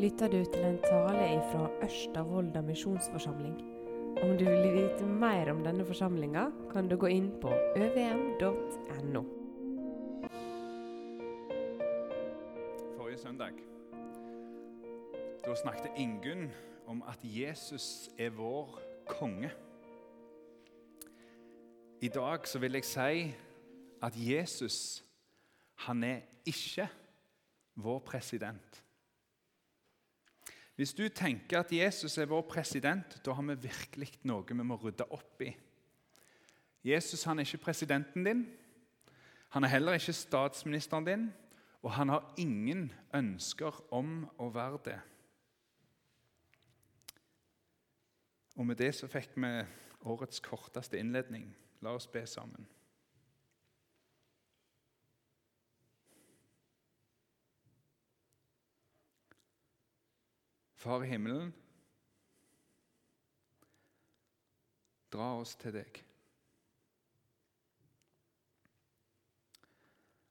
lytter du til en tale fra Ørsta misjonsforsamling. Om du vil vite mer om denne forsamlinga, kan du gå inn på øvm.no. Forrige søndag da snakket Ingunn om at Jesus er vår konge. I dag så vil jeg si at Jesus han er ikke vår president. Hvis du tenker at Jesus er vår president, da har vi virkelig noe vi må rydde opp i. Jesus han er ikke presidenten din, han er heller ikke statsministeren din, og han har ingen ønsker om å være det. Og Med det så fikk vi årets korteste innledning. La oss be sammen. Far i himmelen, dra oss til deg.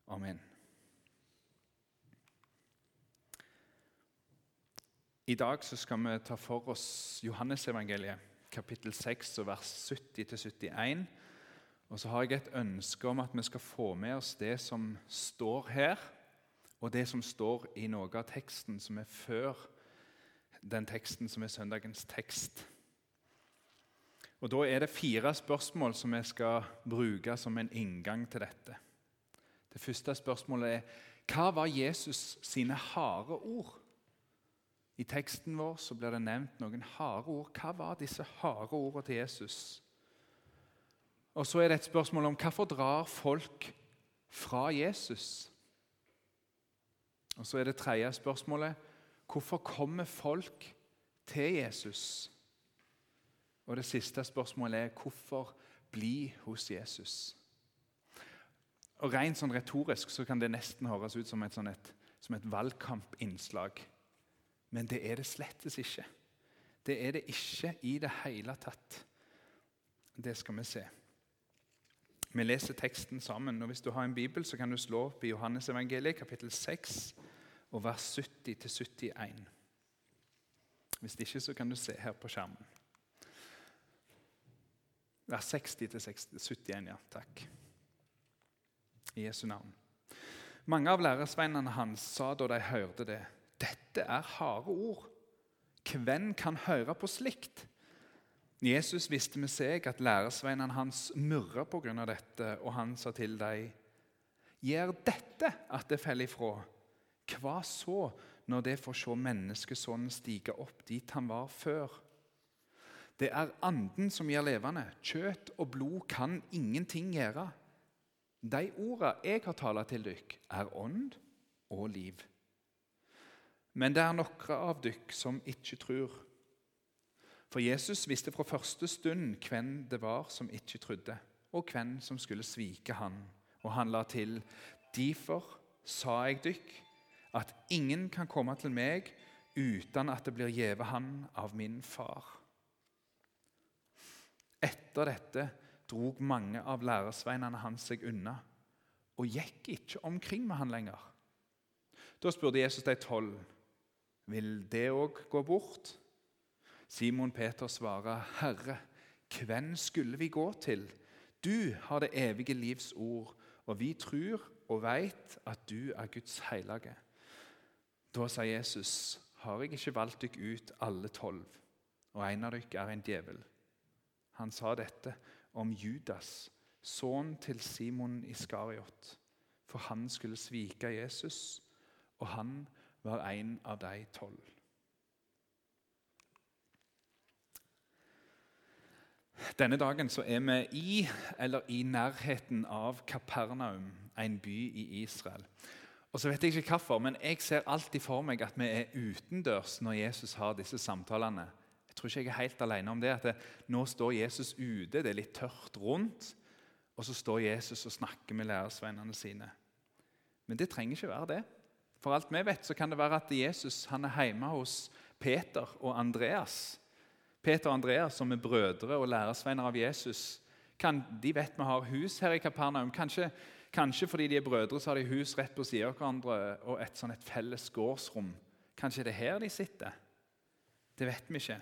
Amen. I dag skal vi ta for oss Johannesevangeliet, kapittel 6, vers 70-71. Og så har jeg et ønske om at vi skal få med oss det som står her, og det som står i noe av teksten som er før den teksten som er søndagens tekst. Og Da er det fire spørsmål som vi skal bruke som en inngang til dette. Det første spørsmålet er hva var Jesus sine harde ord? I teksten vår så blir det nevnt noen harde ord. Hva var disse harde ordene til Jesus? Og Så er det et spørsmål om hvorfor drar folk fra Jesus? Og Så er det tredje spørsmålet Hvorfor kommer folk til Jesus? Og det siste spørsmålet er hvorfor bli hos Jesus? Og Rent sånn retorisk så kan det nesten høres ut som et, sånn et, som et valgkampinnslag. Men det er det slettes ikke. Det er det ikke i det hele tatt. Det skal vi se. Vi leser teksten sammen. og Hvis du har en bibel, så kan du slå opp i Johannes evangeliet, kapittel 6 og vers 70-71. Hvis ikke, så kan du se her på skjermen. Vers 60-71, ja. Takk. I Jesu navn. Mange av læresveinene hans sa da de hørte det, dette er harde ord. Hvem kan høre på slikt? Jesus visste med seg at læresveinene hans murra pga. dette, og han sa til dem, gjør dette at det faller ifra? Hva så når det får se menneskesonen stige opp dit han var før? Det er anden som gjør levende. Kjøtt og blod kan ingenting gjøre. De ordene jeg har talt til dykk, er ånd og liv. Men det er noen av dykk som ikke tror. For Jesus visste fra første stund hvem det var som ikke trodde, og hvem som skulle svike han. Og han la til, derfor sa jeg dykk, at ingen kan komme til meg uten at det blir gjeve han av min far. Etter dette drog mange av læresveinene hans seg unna og gikk ikke omkring med han lenger. Da spurte Jesus de tolv vil det òg gå bort. Simon Peter svarer, 'Herre, hvem skulle vi gå til?' Du har det evige livs ord, og vi tror og veit at du er Guds hellige. Da sa Jesus, 'Har jeg ikke valgt dere ut alle tolv, og en av dere er en djevel?' Han sa dette om Judas, sønnen til Simon Iskariot, for han skulle svike Jesus, og han var en av de tolv. Denne dagen så er vi i eller i nærheten av Kapernaum, en by i Israel. Og så vet jeg ikke hvorfor, men jeg ser alltid for meg at vi er utendørs når Jesus har disse samtalene. Jeg tror ikke jeg er helt alene om det. at det, Nå står Jesus ute, det er litt tørt rundt, og så står Jesus og snakker med lærersvennene sine. Men det trenger ikke være det. For alt vi vet, så kan det være at Jesus han er hjemme hos Peter og Andreas. Peter og Andreas, som er brødre og lærersvenner av Jesus, kan, de vet vi har hus her i Kapernaum. Kanskje Kanskje fordi de er brødre, så har de hus rett på siden av hverandre og et, sånn et felles gårdsrom. Kanskje det er her de sitter? Det vet vi ikke.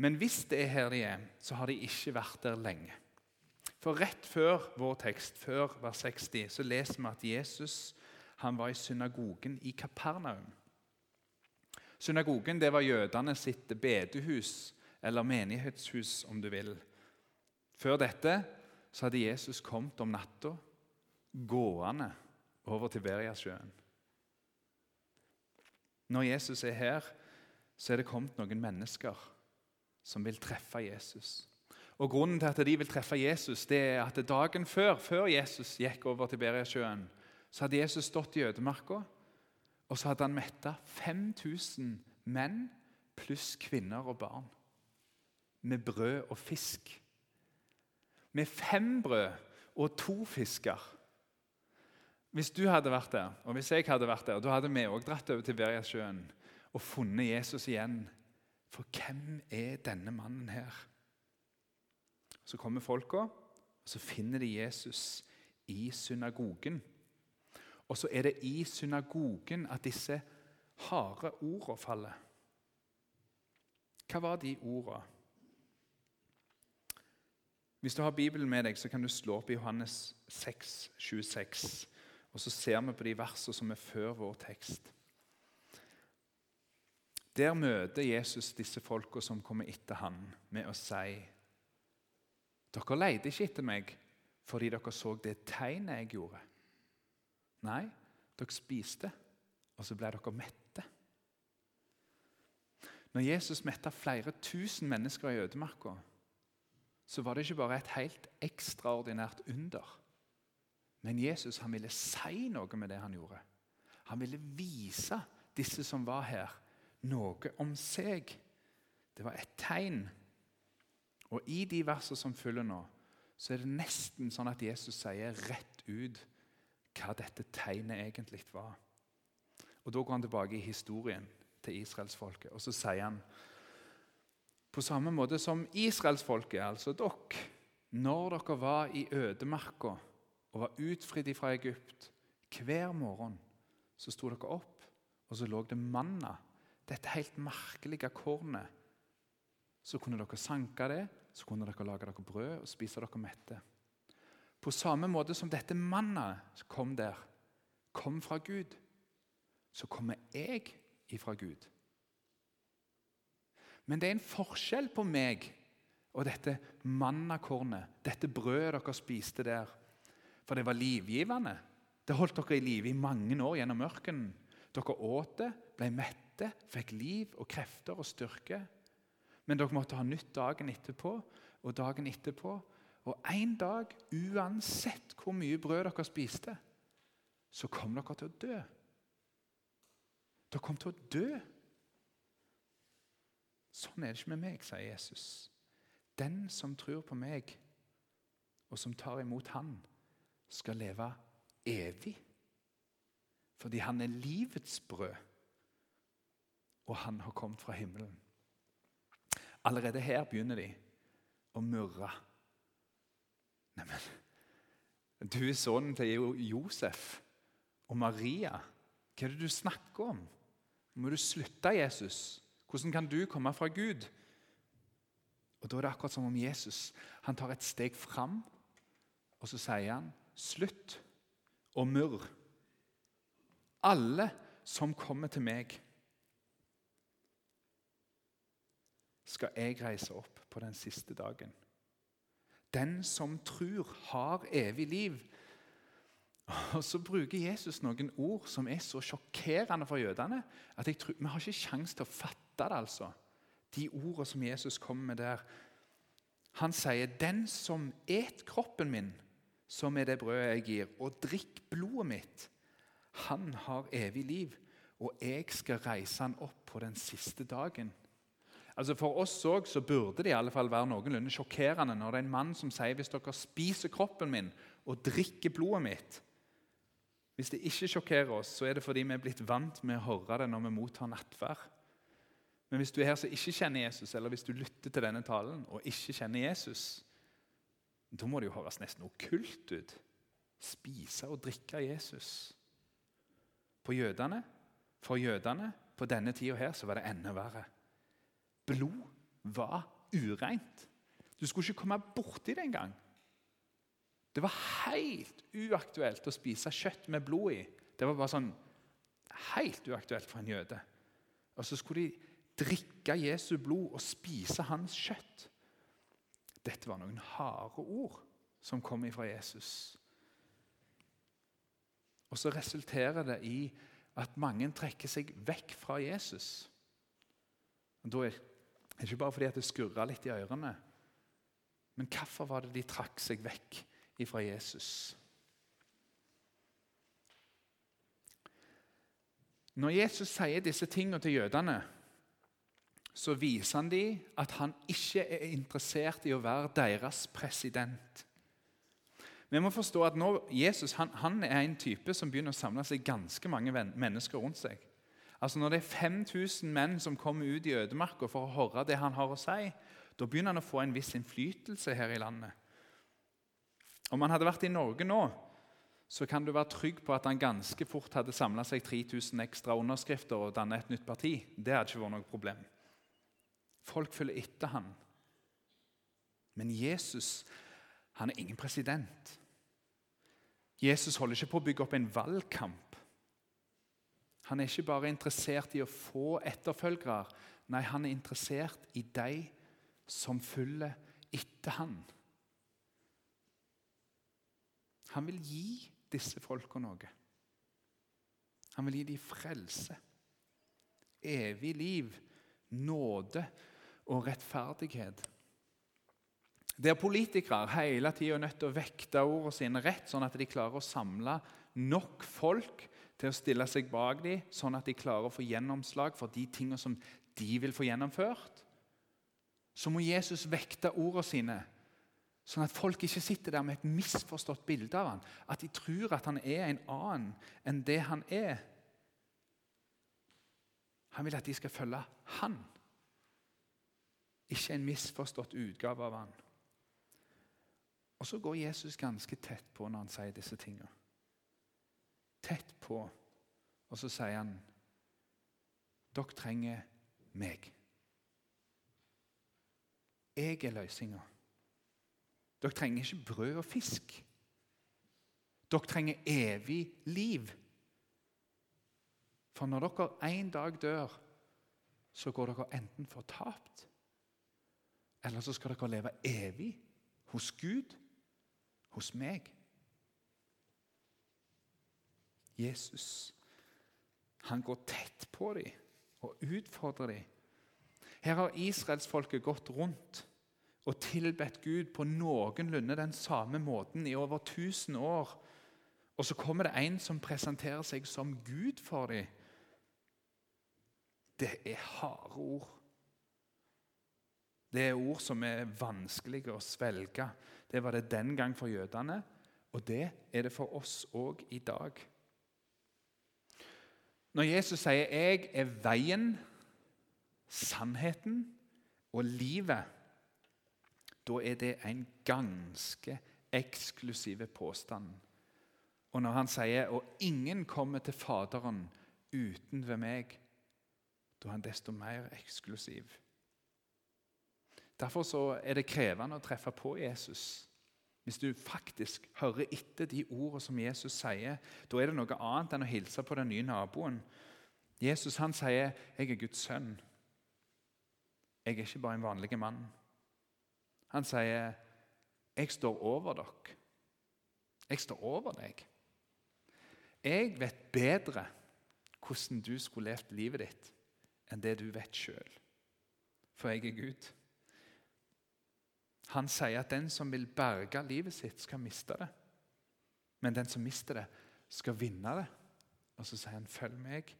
Men hvis det er her de er, så har de ikke vært der lenge. For rett før vår tekst, før vers 60, så leser vi at Jesus han var i synagogen i Kapernaum. Synagogen det var jødene sitt bedehus, eller menighetshus, om du vil. Før dette så hadde Jesus kommet om natta gående over Tiberiasjøen. Når Jesus er her, så er det kommet noen mennesker som vil treffe Jesus. Og Grunnen til at de vil treffe Jesus, det er at dagen før, før Jesus gikk over Tiberiasjøen, så hadde Jesus stått i ødemarka, og så hadde han metta 5000 menn pluss kvinner og barn med brød og fisk. Med fem brød og to fisker. Hvis du hadde vært der, og hvis jeg hadde vært der, da hadde vi òg dratt over til Beriasjøen og funnet Jesus igjen. For hvem er denne mannen her? Så kommer folka, og så finner de Jesus i synagogen. Og så er det i synagogen at disse harde ordene faller. Hva var de ordene? Hvis du har Bibelen med deg, så kan du slå opp i Johannes 6, 26. Og så ser vi på de versene som er før vår tekst. Der møter Jesus disse folka som kommer etter han, med å si Dere leide ikke etter meg fordi dere så det tegnet jeg gjorde. Nei, dere spiste, og så ble dere mette. Når Jesus metta flere tusen mennesker i ødemarka, så var det ikke bare et helt ekstraordinært under. Men Jesus han ville si noe med det han gjorde. Han ville vise disse som var her, noe om seg. Det var et tegn. Og I de versene som følger nå, så er det nesten sånn at Jesus sier rett ut hva dette tegnet egentlig var. Og Da går han tilbake i historien til israelsfolket, og så sier han på samme måte som israelsfolket, altså dere, når dere var i ødemarka og var utfridd fra Egypt hver morgen, så sto dere opp, og så lå det manna, dette helt merkelige kornet. Så kunne dere sanke det, så kunne dere lage dere brød og spise dere mette. På samme måte som dette mannet kom der, kom fra Gud, så kommer jeg ifra Gud. Men det er en forskjell på meg og dette mannakornet, dette brødet dere spiste der. For det var livgivende. Det holdt dere i live i mange år gjennom ørkenen. Dere åt det, ble mette, fikk liv og krefter og styrke. Men dere måtte ha nytt dagen etterpå og dagen etterpå og en dag, uansett hvor mye brød dere spiste, så kom dere til å dø. Dere kom til å dø. Sånn er det ikke med meg, sier Jesus. Den som tror på meg, og som tar imot Han, skal leve evig. Fordi han er livets brød, og han har kommet fra himmelen. Allerede her begynner de å murre. Neimen, du er sønnen til Josef og Maria. Hva er det du snakker om? Må du slutte, Jesus? Hvordan kan du komme fra Gud? Og Da er det akkurat som om Jesus han tar et steg fram, og så sier han slutt og murr. Alle som kommer til meg, skal jeg reise opp på den siste dagen. Den som tror, har evig liv. Og Så bruker Jesus noen ord som er så sjokkerende for jødene at jeg tror, vi har ikke sjanse til å fatte det. altså. De ordene som Jesus kommer med der. Han sier, 'Den som et kroppen min, som er det brødet jeg gir, og drikk blodet mitt, han har evig liv, og jeg skal reise han opp på den siste dagen.' Altså For oss så burde det i alle fall være noenlunde sjokkerende når det er en mann som sier hvis dere spiser kroppen min og drikker blodet mitt Hvis det ikke sjokkerer oss, så er det fordi vi er blitt vant med å høre det når vi mottar nattverd. Men hvis du er her som ikke kjenner Jesus, eller hvis du lytter til denne talen og ikke kjenner Jesus, da må det jo høres nesten okkult ut. Spise og drikke Jesus. På jødene For jødene på denne tida her så var det enda verre. Blod var ureint. Du skulle ikke komme borti det engang. Det var helt uaktuelt å spise kjøtt med blod i. Det var bare sånn helt uaktuelt for en jøde. Og så skulle de drikke Jesu blod og spise hans kjøtt. Dette var noen harde ord som kom fra Jesus. Og så resulterer det i at mange trekker seg vekk fra Jesus. Og da er det ikke bare fordi det skurra litt i ørene. Men hvorfor var det de trakk seg vekk fra Jesus? Når Jesus sier disse tingene til jødene, så viser han dem at han ikke er interessert i å være deres president. Vi må forstå at nå, Jesus han, han er en type som begynner å samle seg ganske mange mennesker rundt seg. Altså Når det er 5000 menn som kommer ut i ødemarka for å høre det han har å si, da begynner han å få en viss innflytelse her i landet. Om han hadde vært i Norge nå, så kan du være trygg på at han ganske fort hadde samla seg 3000 ekstra underskrifter og dannet et nytt parti. Det hadde ikke vært noe problem. Folk følger etter han. Men Jesus han er ingen president. Jesus holder ikke på å bygge opp en valgkamp. Han er ikke bare interessert i å få etterfølgere. Nei, han er interessert i de som følger etter han. Han vil gi disse folka noe. Han vil gi dem frelse, evig liv, nåde og rettferdighet. Der politikere hele tida er nødt til å vekte ordene sine rett, sånn at de klarer å samle nok folk til å stille seg bak dem, sånn at de klarer å få gjennomslag for de tingene som de vil få gjennomført, så må Jesus vekte ordene sine Sånn at folk ikke sitter der med et misforstått bilde av ham. At de tror at han er en annen enn det han er. Han vil at de skal følge han, ikke en misforstått utgave av han. Og Så går Jesus ganske tett på når han sier disse tingene. Tett på. Og så sier han, 'Dere trenger meg.' Jeg er løsninga. Dere trenger ikke brød og fisk. Dere trenger evig liv. For når dere en dag dør, så går dere enten fortapt, eller så skal dere leve evig hos Gud, hos meg. Jesus han går tett på dem og utfordrer dem. Her har israelsfolket gått rundt og tilbedt Gud på noenlunde den samme måten i over 1000 år. Og så kommer det en som presenterer seg som Gud for dem. Det er harde ord. Det er ord som er vanskelige å svelge. Det var det den gang for jødene, og det er det for oss òg i dag. Når Jesus sier 'Jeg er veien, sannheten og livet', da er det en ganske eksklusiv påstand. Og når han sier 'og ingen kommer til Faderen uten ved meg', da er han desto mer eksklusiv. Derfor er det krevende å treffe på Jesus. Hvis du faktisk hører etter de ordene som Jesus sier, da er det noe annet enn å hilse på den nye naboen. Jesus han sier 'Jeg er Guds sønn'. Jeg er ikke bare en vanlig mann. Han sier, 'Jeg står over dere. Jeg står over deg.' Jeg vet bedre hvordan du skulle levd livet ditt, enn det du vet sjøl. For jeg er Gud. Han sier at den som vil berge livet sitt, skal miste det. Men den som mister det, skal vinne det. Og så sier han, 'Følg meg'.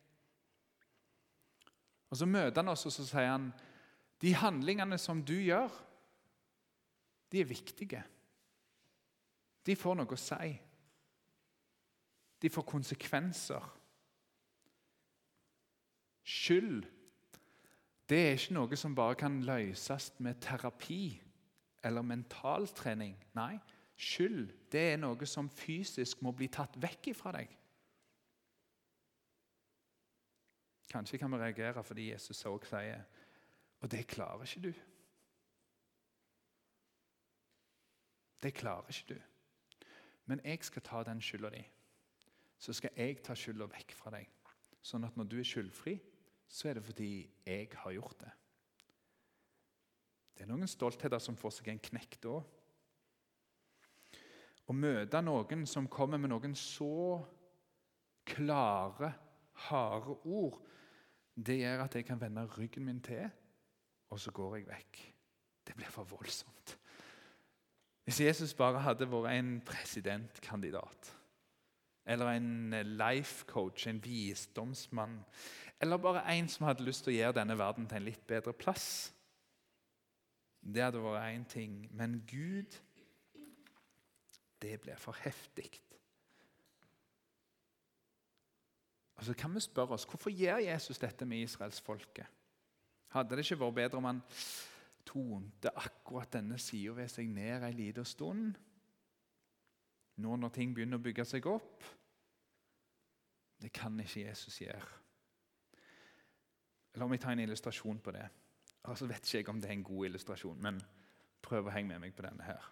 Og Så møter han oss og så sier han, 'De handlingene som du gjør' de er viktige. De får noe å si. De får konsekvenser. Skyld det er ikke noe som bare kan løses med terapi eller mentaltrening. Nei, skyld det er noe som fysisk må bli tatt vekk fra deg. Kanskje kan vi reagere fordi Jesus også sier Og det klarer ikke du. Det klarer ikke du. Men jeg skal ta den skylda di. Så skal jeg ta skylda vekk fra deg. Sånn at når du er skyldfri, så er det fordi jeg har gjort det. Det er noen stoltheter som får seg en knekk da. Å møte noen som kommer med noen så klare, harde ord, det gjør at jeg kan vende ryggen min til, og så går jeg vekk. Det blir for voldsomt. Hvis Jesus bare hadde vært en presidentkandidat eller en life coach, en visdomsmann, eller bare en som hadde lyst til å gjøre denne verden til en litt bedre plass Det hadde vært én ting. Men Gud, det blir for heftig. Og så kan vi spørre oss, Hvorfor gjør Jesus dette med israelsfolket? Hadde det ikke vært bedre om han tonte akkurat denne sida ved seg ned en liten stund? Nå når ting begynner å bygge seg opp? Det kan ikke Jesus gjøre. La meg ta en illustrasjon på det. Altså vet ikke jeg om det er en god illustrasjon, men prøv å henge med meg på denne her.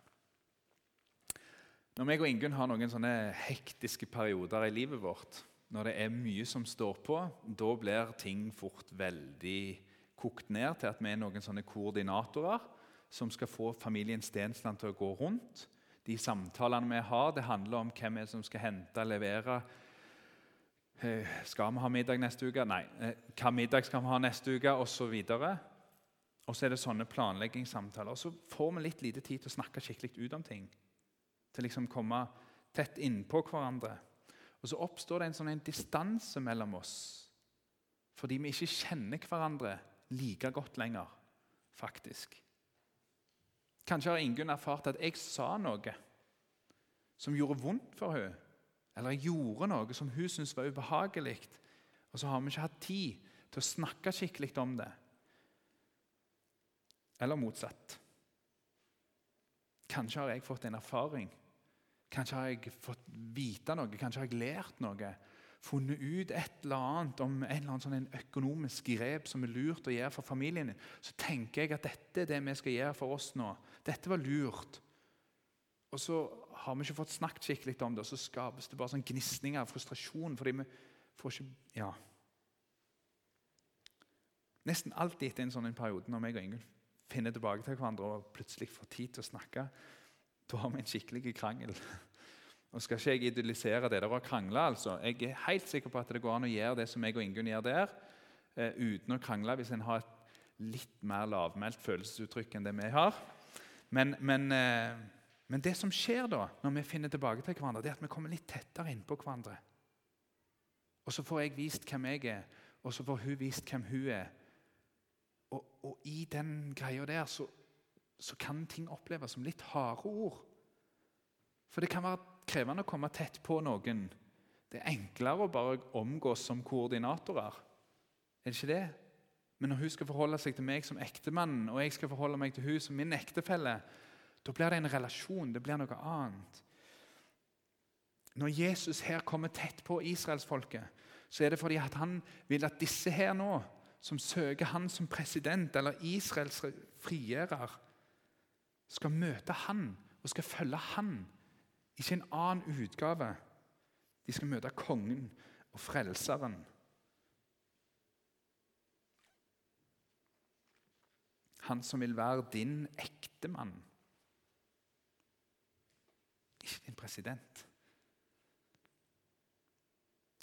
Når meg og Ingunn har noen sånne hektiske perioder i livet vårt, når det er mye som står på, da blir ting fort veldig kokt ned til at vi er noen sånne koordinatorer som skal få familien Stensland til å gå rundt. De samtalene vi har, det handler om hvem som skal hente, levere. Eh, skal vi ha middag neste uke? Nei. Eh, hva middag skal vi ha neste uke? Og så. Og så er det sånne planleggingssamtaler. Og så får vi litt lite tid til å snakke skikkelig ut om ting. Til liksom komme tett innpå hverandre. Og så oppstår det en sånn distanse mellom oss fordi vi ikke kjenner hverandre like godt lenger, faktisk. Kanskje har Ingunn erfart at jeg sa noe som gjorde vondt for henne. Eller jeg gjorde noe som hun syntes var ubehagelig. Og så har vi ikke hatt tid til å snakke skikkelig om det. Eller motsatt. Kanskje har jeg fått en erfaring Kanskje har jeg fått vite noe, kanskje har jeg lært noe. Funnet ut et eller annet om en eller annen sånn økonomisk grep som er lurt å gjøre for familien. Så tenker jeg at dette er det vi skal gjøre for oss nå. Dette var lurt. Og så har vi ikke fått snakket skikkelig om det, og så skapes det bare sånn gnisninger av frustrasjon. fordi vi får ikke, ja. Nesten alltid etter en sånn periode når meg og Ingunn finner tilbake til hverandre og plutselig får tid til å snakke, da har vi en skikkelig krangel. Nå skal ikke jeg idyllisere det der å krangle. altså. Jeg er helt sikker på at det går an å gjøre det som jeg og Ingunn gjør der, eh, uten å krangle, hvis en har et litt mer lavmælt følelsesuttrykk enn det vi har. Men, men, eh, men, det som skjer da, når vi finner tilbake til hverandre, det er at vi kommer litt tettere innpå hverandre. Og så får jeg vist hvem jeg er, og så får hun vist hvem hun er. Og, i den greia der så så kan ting oppleves som litt harde ord. For det kan være krevende å komme tett på noen. Det er enklere å bare omgås som koordinatorer. Er det ikke det? Men når hun skal forholde seg til meg som ektemann, og jeg skal forholde meg til hun som min ektefelle, da blir det en relasjon. Det blir noe annet. Når Jesus her kommer tett på israelsfolket, så er det fordi han vil at disse her nå, som søker han som president eller Israels frigjører, skal møte han og skal følge han, ikke en annen utgave. De skal møte kongen og frelseren. Han som vil være din ektemann. Ikke din president.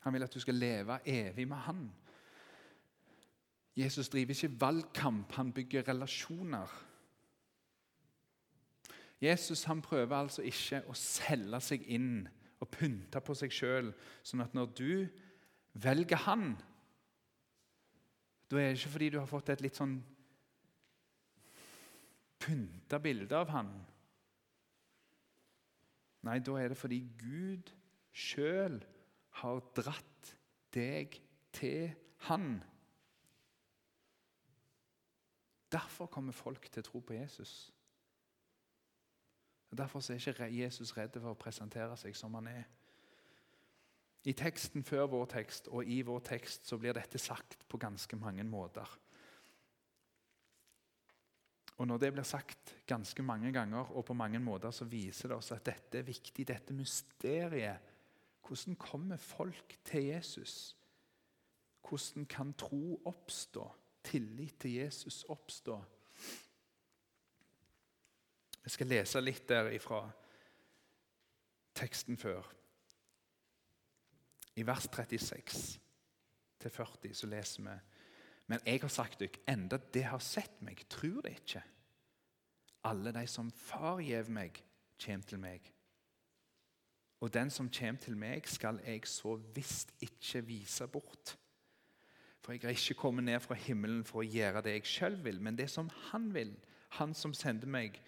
Han vil at du skal leve evig med han. Jesus driver ikke valgkamp, han bygger relasjoner. Jesus han prøver altså ikke å selge seg inn og pynte på seg sjøl, sånn at når du velger han, da er det ikke fordi du har fått et litt sånn pynta bilde av han. Nei, da er det fordi Gud sjøl har dratt deg til han. Derfor kommer folk til å tro på Jesus. Derfor er ikke Jesus redd for å presentere seg som han er. I teksten før vår tekst og i vår tekst så blir dette sagt på ganske mange måter. Og Når det blir sagt ganske mange ganger og på mange måter, så viser det oss at dette er viktig, dette mysteriet. Hvordan kommer folk til Jesus? Hvordan kan tro oppstå? Tillit til Jesus oppstå? Jeg skal lese litt der ifra teksten før. I vers 36 til 40 så leser vi Men jeg har sagt dere, enda det har sett meg, tror det ikke. Alle de som Far gjev meg, kjem til meg. Og den som kjem til meg, skal jeg så visst ikke vise bort. For jeg har ikke kommet ned fra himmelen for å gjøre det jeg sjøl vil, men det som Han vil, Han som sender meg.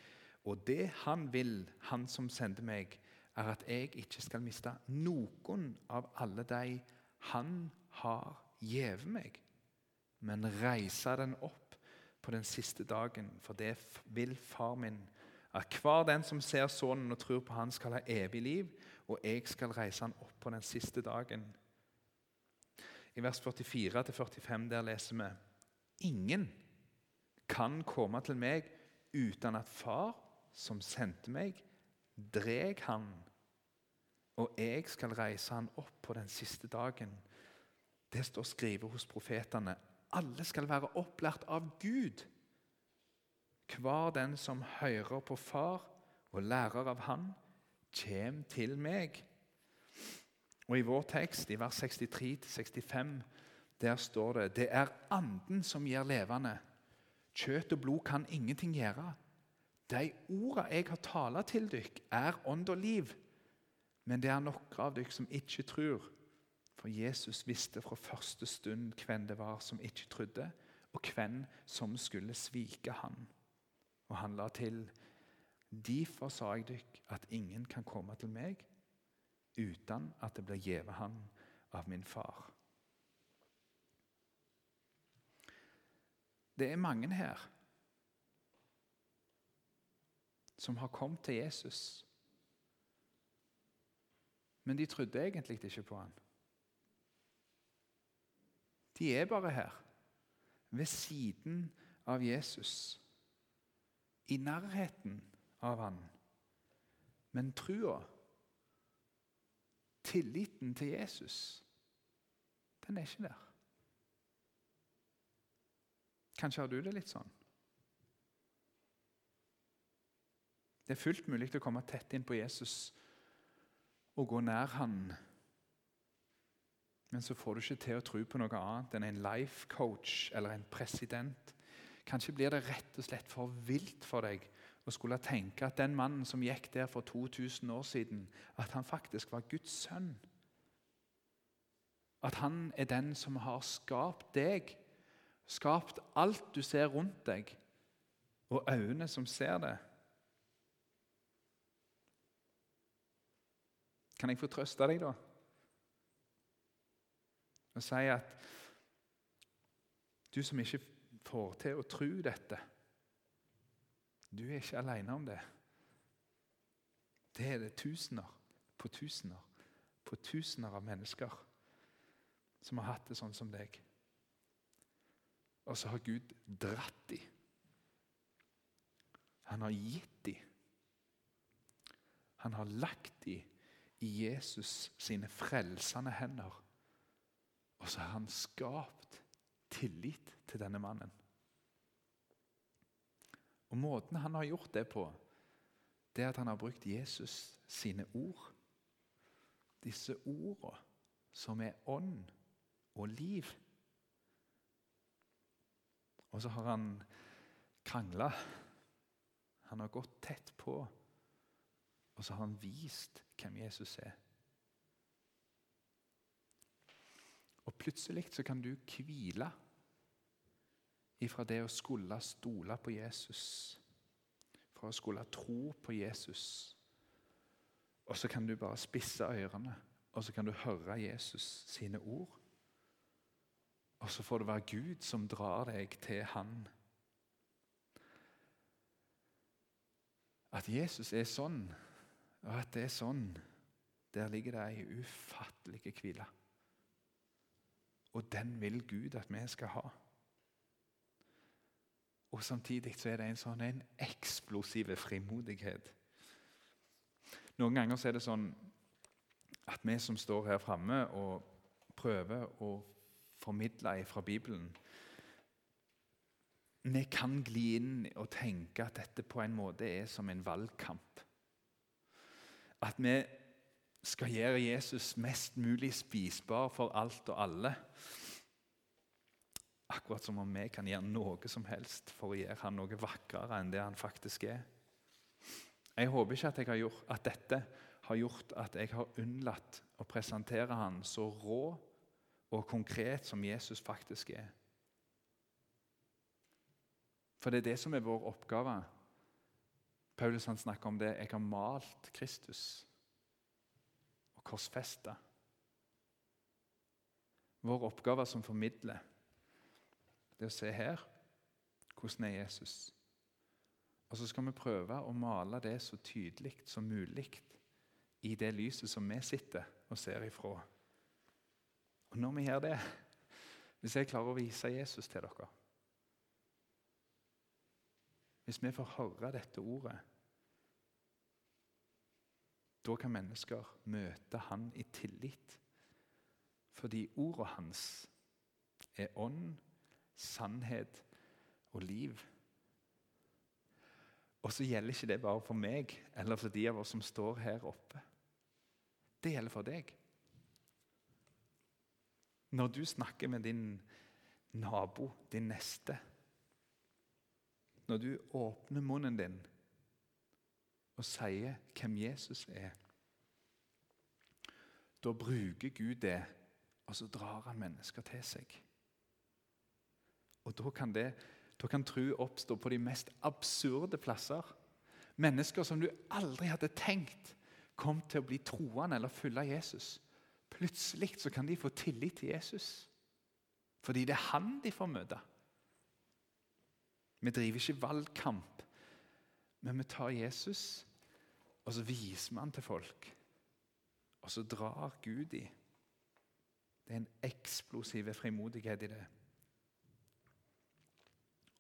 Og det Han vil, Han som sender meg, er at jeg ikke skal miste noen av alle de han har gitt meg, men reise den opp på den siste dagen. For det vil far min, at hver den som ser Sønnen og tror på Han, skal ha evig liv, og jeg skal reise han opp på den siste dagen. I vers 44-45 der leser vi Ingen kan komme til meg uten at Far, som sendte meg, dreg han og jeg skal reise han opp på den siste dagen. Det står skrevet hos profetene. Alle skal være opplært av Gud. Hver den som hører på Far og lærer av Han, kjem til meg. Og I vår tekst, i vers 63-65, der står det det er Anden som gir levende. Kjøtt og blod kan ingenting gjøre. De ordene jeg har talt til dykk, er ånd og liv. Men det er noen av dykk som ikke tror. For Jesus visste fra første stund hvem det var som ikke trodde, og hvem som skulle svike han. Og han la til Derfor sa jeg dykk at ingen kan komme til meg uten at det blir gitt han av min far. Det er mange her som har kommet til Jesus men de trodde egentlig ikke på han. De er bare her, ved siden av Jesus. I nærheten av han. Men trua, tilliten til Jesus, den er ikke der. Kanskje har du det litt sånn? Det er fullt mulig å komme tett inn på Jesus og gå nær Han. Men så får du ikke til å tro på noe annet enn en life coach eller en president. Kanskje blir det rett og slett for vilt for deg å skulle tenke at den mannen som gikk der for 2000 år siden, at han faktisk var Guds sønn. At han er den som har skapt deg, skapt alt du ser rundt deg, og øynene som ser det. Kan jeg få trøste deg, da? Og si at du som ikke får til å tro dette Du er ikke alene om det. Det er det tusener på tusener på tusener av mennesker som har hatt det sånn som deg. Og så har Gud dratt dem. Han har gitt dem. Han har lagt dem i Jesus sine frelsende hender. Og så har han skapt tillit til denne mannen. Og Måten han har gjort det på, det er at han har brukt Jesus sine ord. Disse ordene som er ånd og liv. Og så har han krangla. Han har gått tett på. Og så har han vist hvem Jesus er. Og plutselig så kan du hvile ifra det å skulle stole på Jesus, fra å skulle tro på Jesus. Og så kan du bare spisse ørene, og så kan du høre Jesus sine ord. Og så får det være Gud som drar deg til Han. At Jesus er sånn og at det er sånn, der ligger det ei ufattelig hvile. Og den vil Gud at vi skal ha. Og samtidig så er det en sånn en eksplosiv frimodighet. Noen ganger så er det sånn at vi som står her framme og prøver å formidle fra Bibelen Vi kan gli inn og tenke at dette på en måte er som en valgkamp. At vi skal gjøre Jesus mest mulig spisbar for alt og alle. Akkurat som om vi kan gjøre noe som helst for å gjøre han noe vakrere enn det han faktisk er. Jeg håper ikke at, gjort, at dette har gjort at jeg har unnlatt å presentere han så rå og konkret som Jesus faktisk er. For det er det som er vår oppgave. Paulus han snakker om det. Jeg har malt Kristus og korsfesta. Vår oppgave som formidler, det er å se her hvordan er Jesus. Og så skal vi prøve å male det så tydelig som mulig i det lyset som vi sitter og ser ifra. Og når vi gjør det, hvis jeg klarer å vise Jesus til dere Hvis vi får høre dette ordet, da kan mennesker møte han i tillit. Fordi ordet hans er ånd, sannhet og liv. Og så gjelder ikke det bare for meg eller for de av oss som står her oppe. Det gjelder for deg. Når du snakker med din nabo, din neste Når du åpner munnen din og sier hvem Jesus er, da bruker Gud det, og så drar han mennesker til seg. Og Da kan, det, da kan tro oppstå på de mest absurde plasser. Mennesker som du aldri hadde tenkt kom til å bli troende eller følge Jesus. Plutselig så kan de få tillit til Jesus. Fordi det er han de får møte. Vi driver ikke valgkamp, men vi tar Jesus, og så viser vi han til folk. Og så drar Gud i. Det er en eksplosiv frimodighet i det.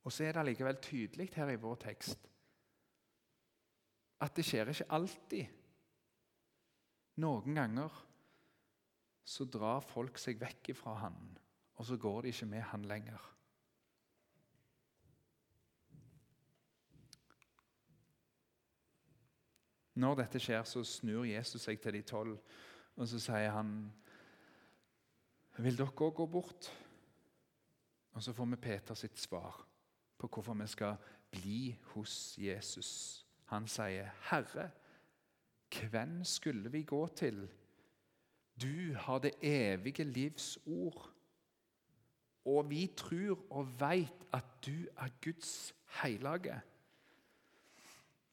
Og så er det allikevel tydelig her i vår tekst at det skjer ikke alltid. Noen ganger så drar folk seg vekk fra han, og så går de ikke med han lenger. Når dette skjer, så snur Jesus seg til de tolv, og så sier han Vil dere òg gå bort? Og så får vi Peter sitt svar på hvorfor vi skal bli hos Jesus. Han sier, 'Herre, hvem skulle vi gå til?' Du har det evige livs ord. Og vi tror og veit at du er Guds hellige.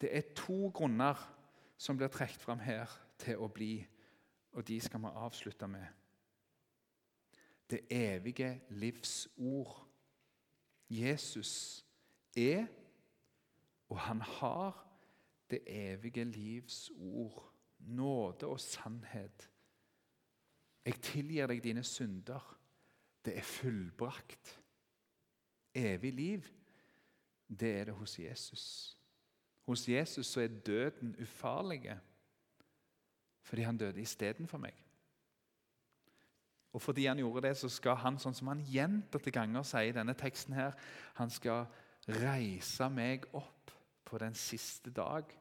Det er to grunner som blir trukket fram her til å bli, og de skal vi avslutte med. Det evige livs ord. Jesus er, og han har, det evige livs ord. Nåde og sannhet. Jeg tilgir deg dine synder. Det er fullbrakt. Evig liv, det er det hos Jesus. Hos Jesus så er døden ufarlig fordi han døde istedenfor meg. Og fordi han gjorde det, så skal han, sånn som han gjentatte ganger sier i denne teksten, her, han skal reise meg opp på den siste dag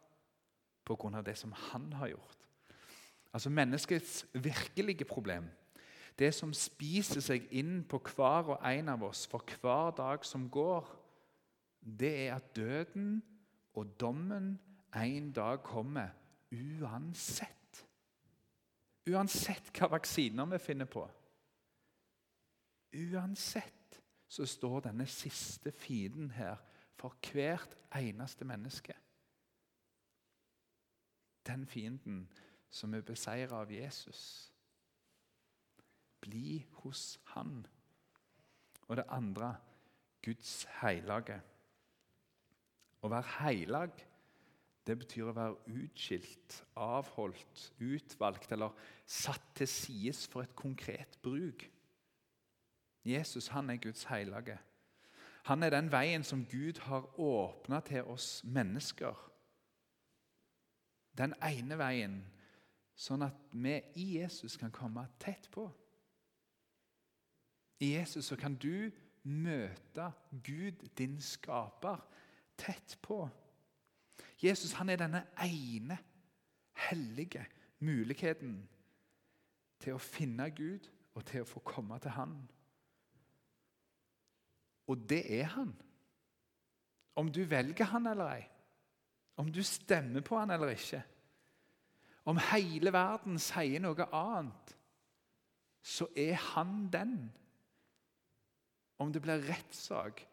av det som han har gjort. Altså Menneskets virkelige problem, det som spiser seg inn på hver og en av oss for hver dag som går, det er at døden og dommen en dag kommer uansett. Uansett hva vaksiner vi finner på. Uansett så står denne siste fienden her for hvert eneste menneske. Den fienden som er beseira av Jesus. Bli hos Han. Og det andre Guds hellige. Å være heilag, det betyr å være utskilt, avholdt, utvalgt eller satt til sides for et konkret bruk. Jesus han er Guds hellige. Han er den veien som Gud har åpna til oss mennesker. Den ene veien, sånn at vi i Jesus kan komme tett på. I Jesus så kan du møte Gud, din skaper, tett på. Jesus han er denne ene hellige muligheten til å finne Gud og til å få komme til Han. Og det er Han. Om du velger Han eller ei, om du stemmer på Han eller ikke, om hele verden sier noe annet, så er Han den. Om det blir rettssak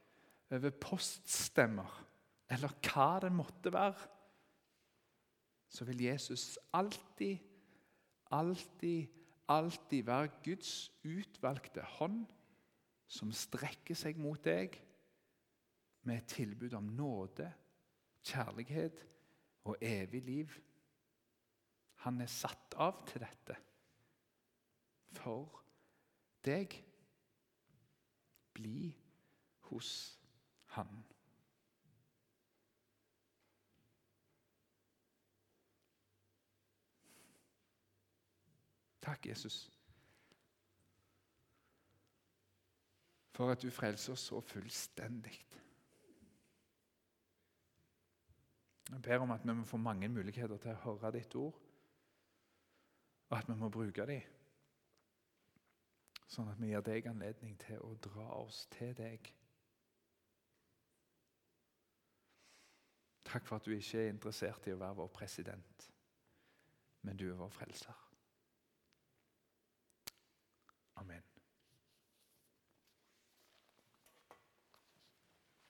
over poststemmer eller hva det måtte være, så vil Jesus alltid, alltid, alltid være Guds utvalgte hånd som strekker seg mot deg med et tilbud om nåde, kjærlighet og evig liv. Han er satt av til dette for deg. Bli hos Han. Takk, Jesus, for at du frelser oss så fullstendig. Jeg ber om at vi må få mange muligheter til å høre ditt ord, og at vi må bruke dem, sånn at vi gir deg anledning til å dra oss til deg. Takk for at du ikke er interessert i å være vår president, men du er vår frelser. Amen.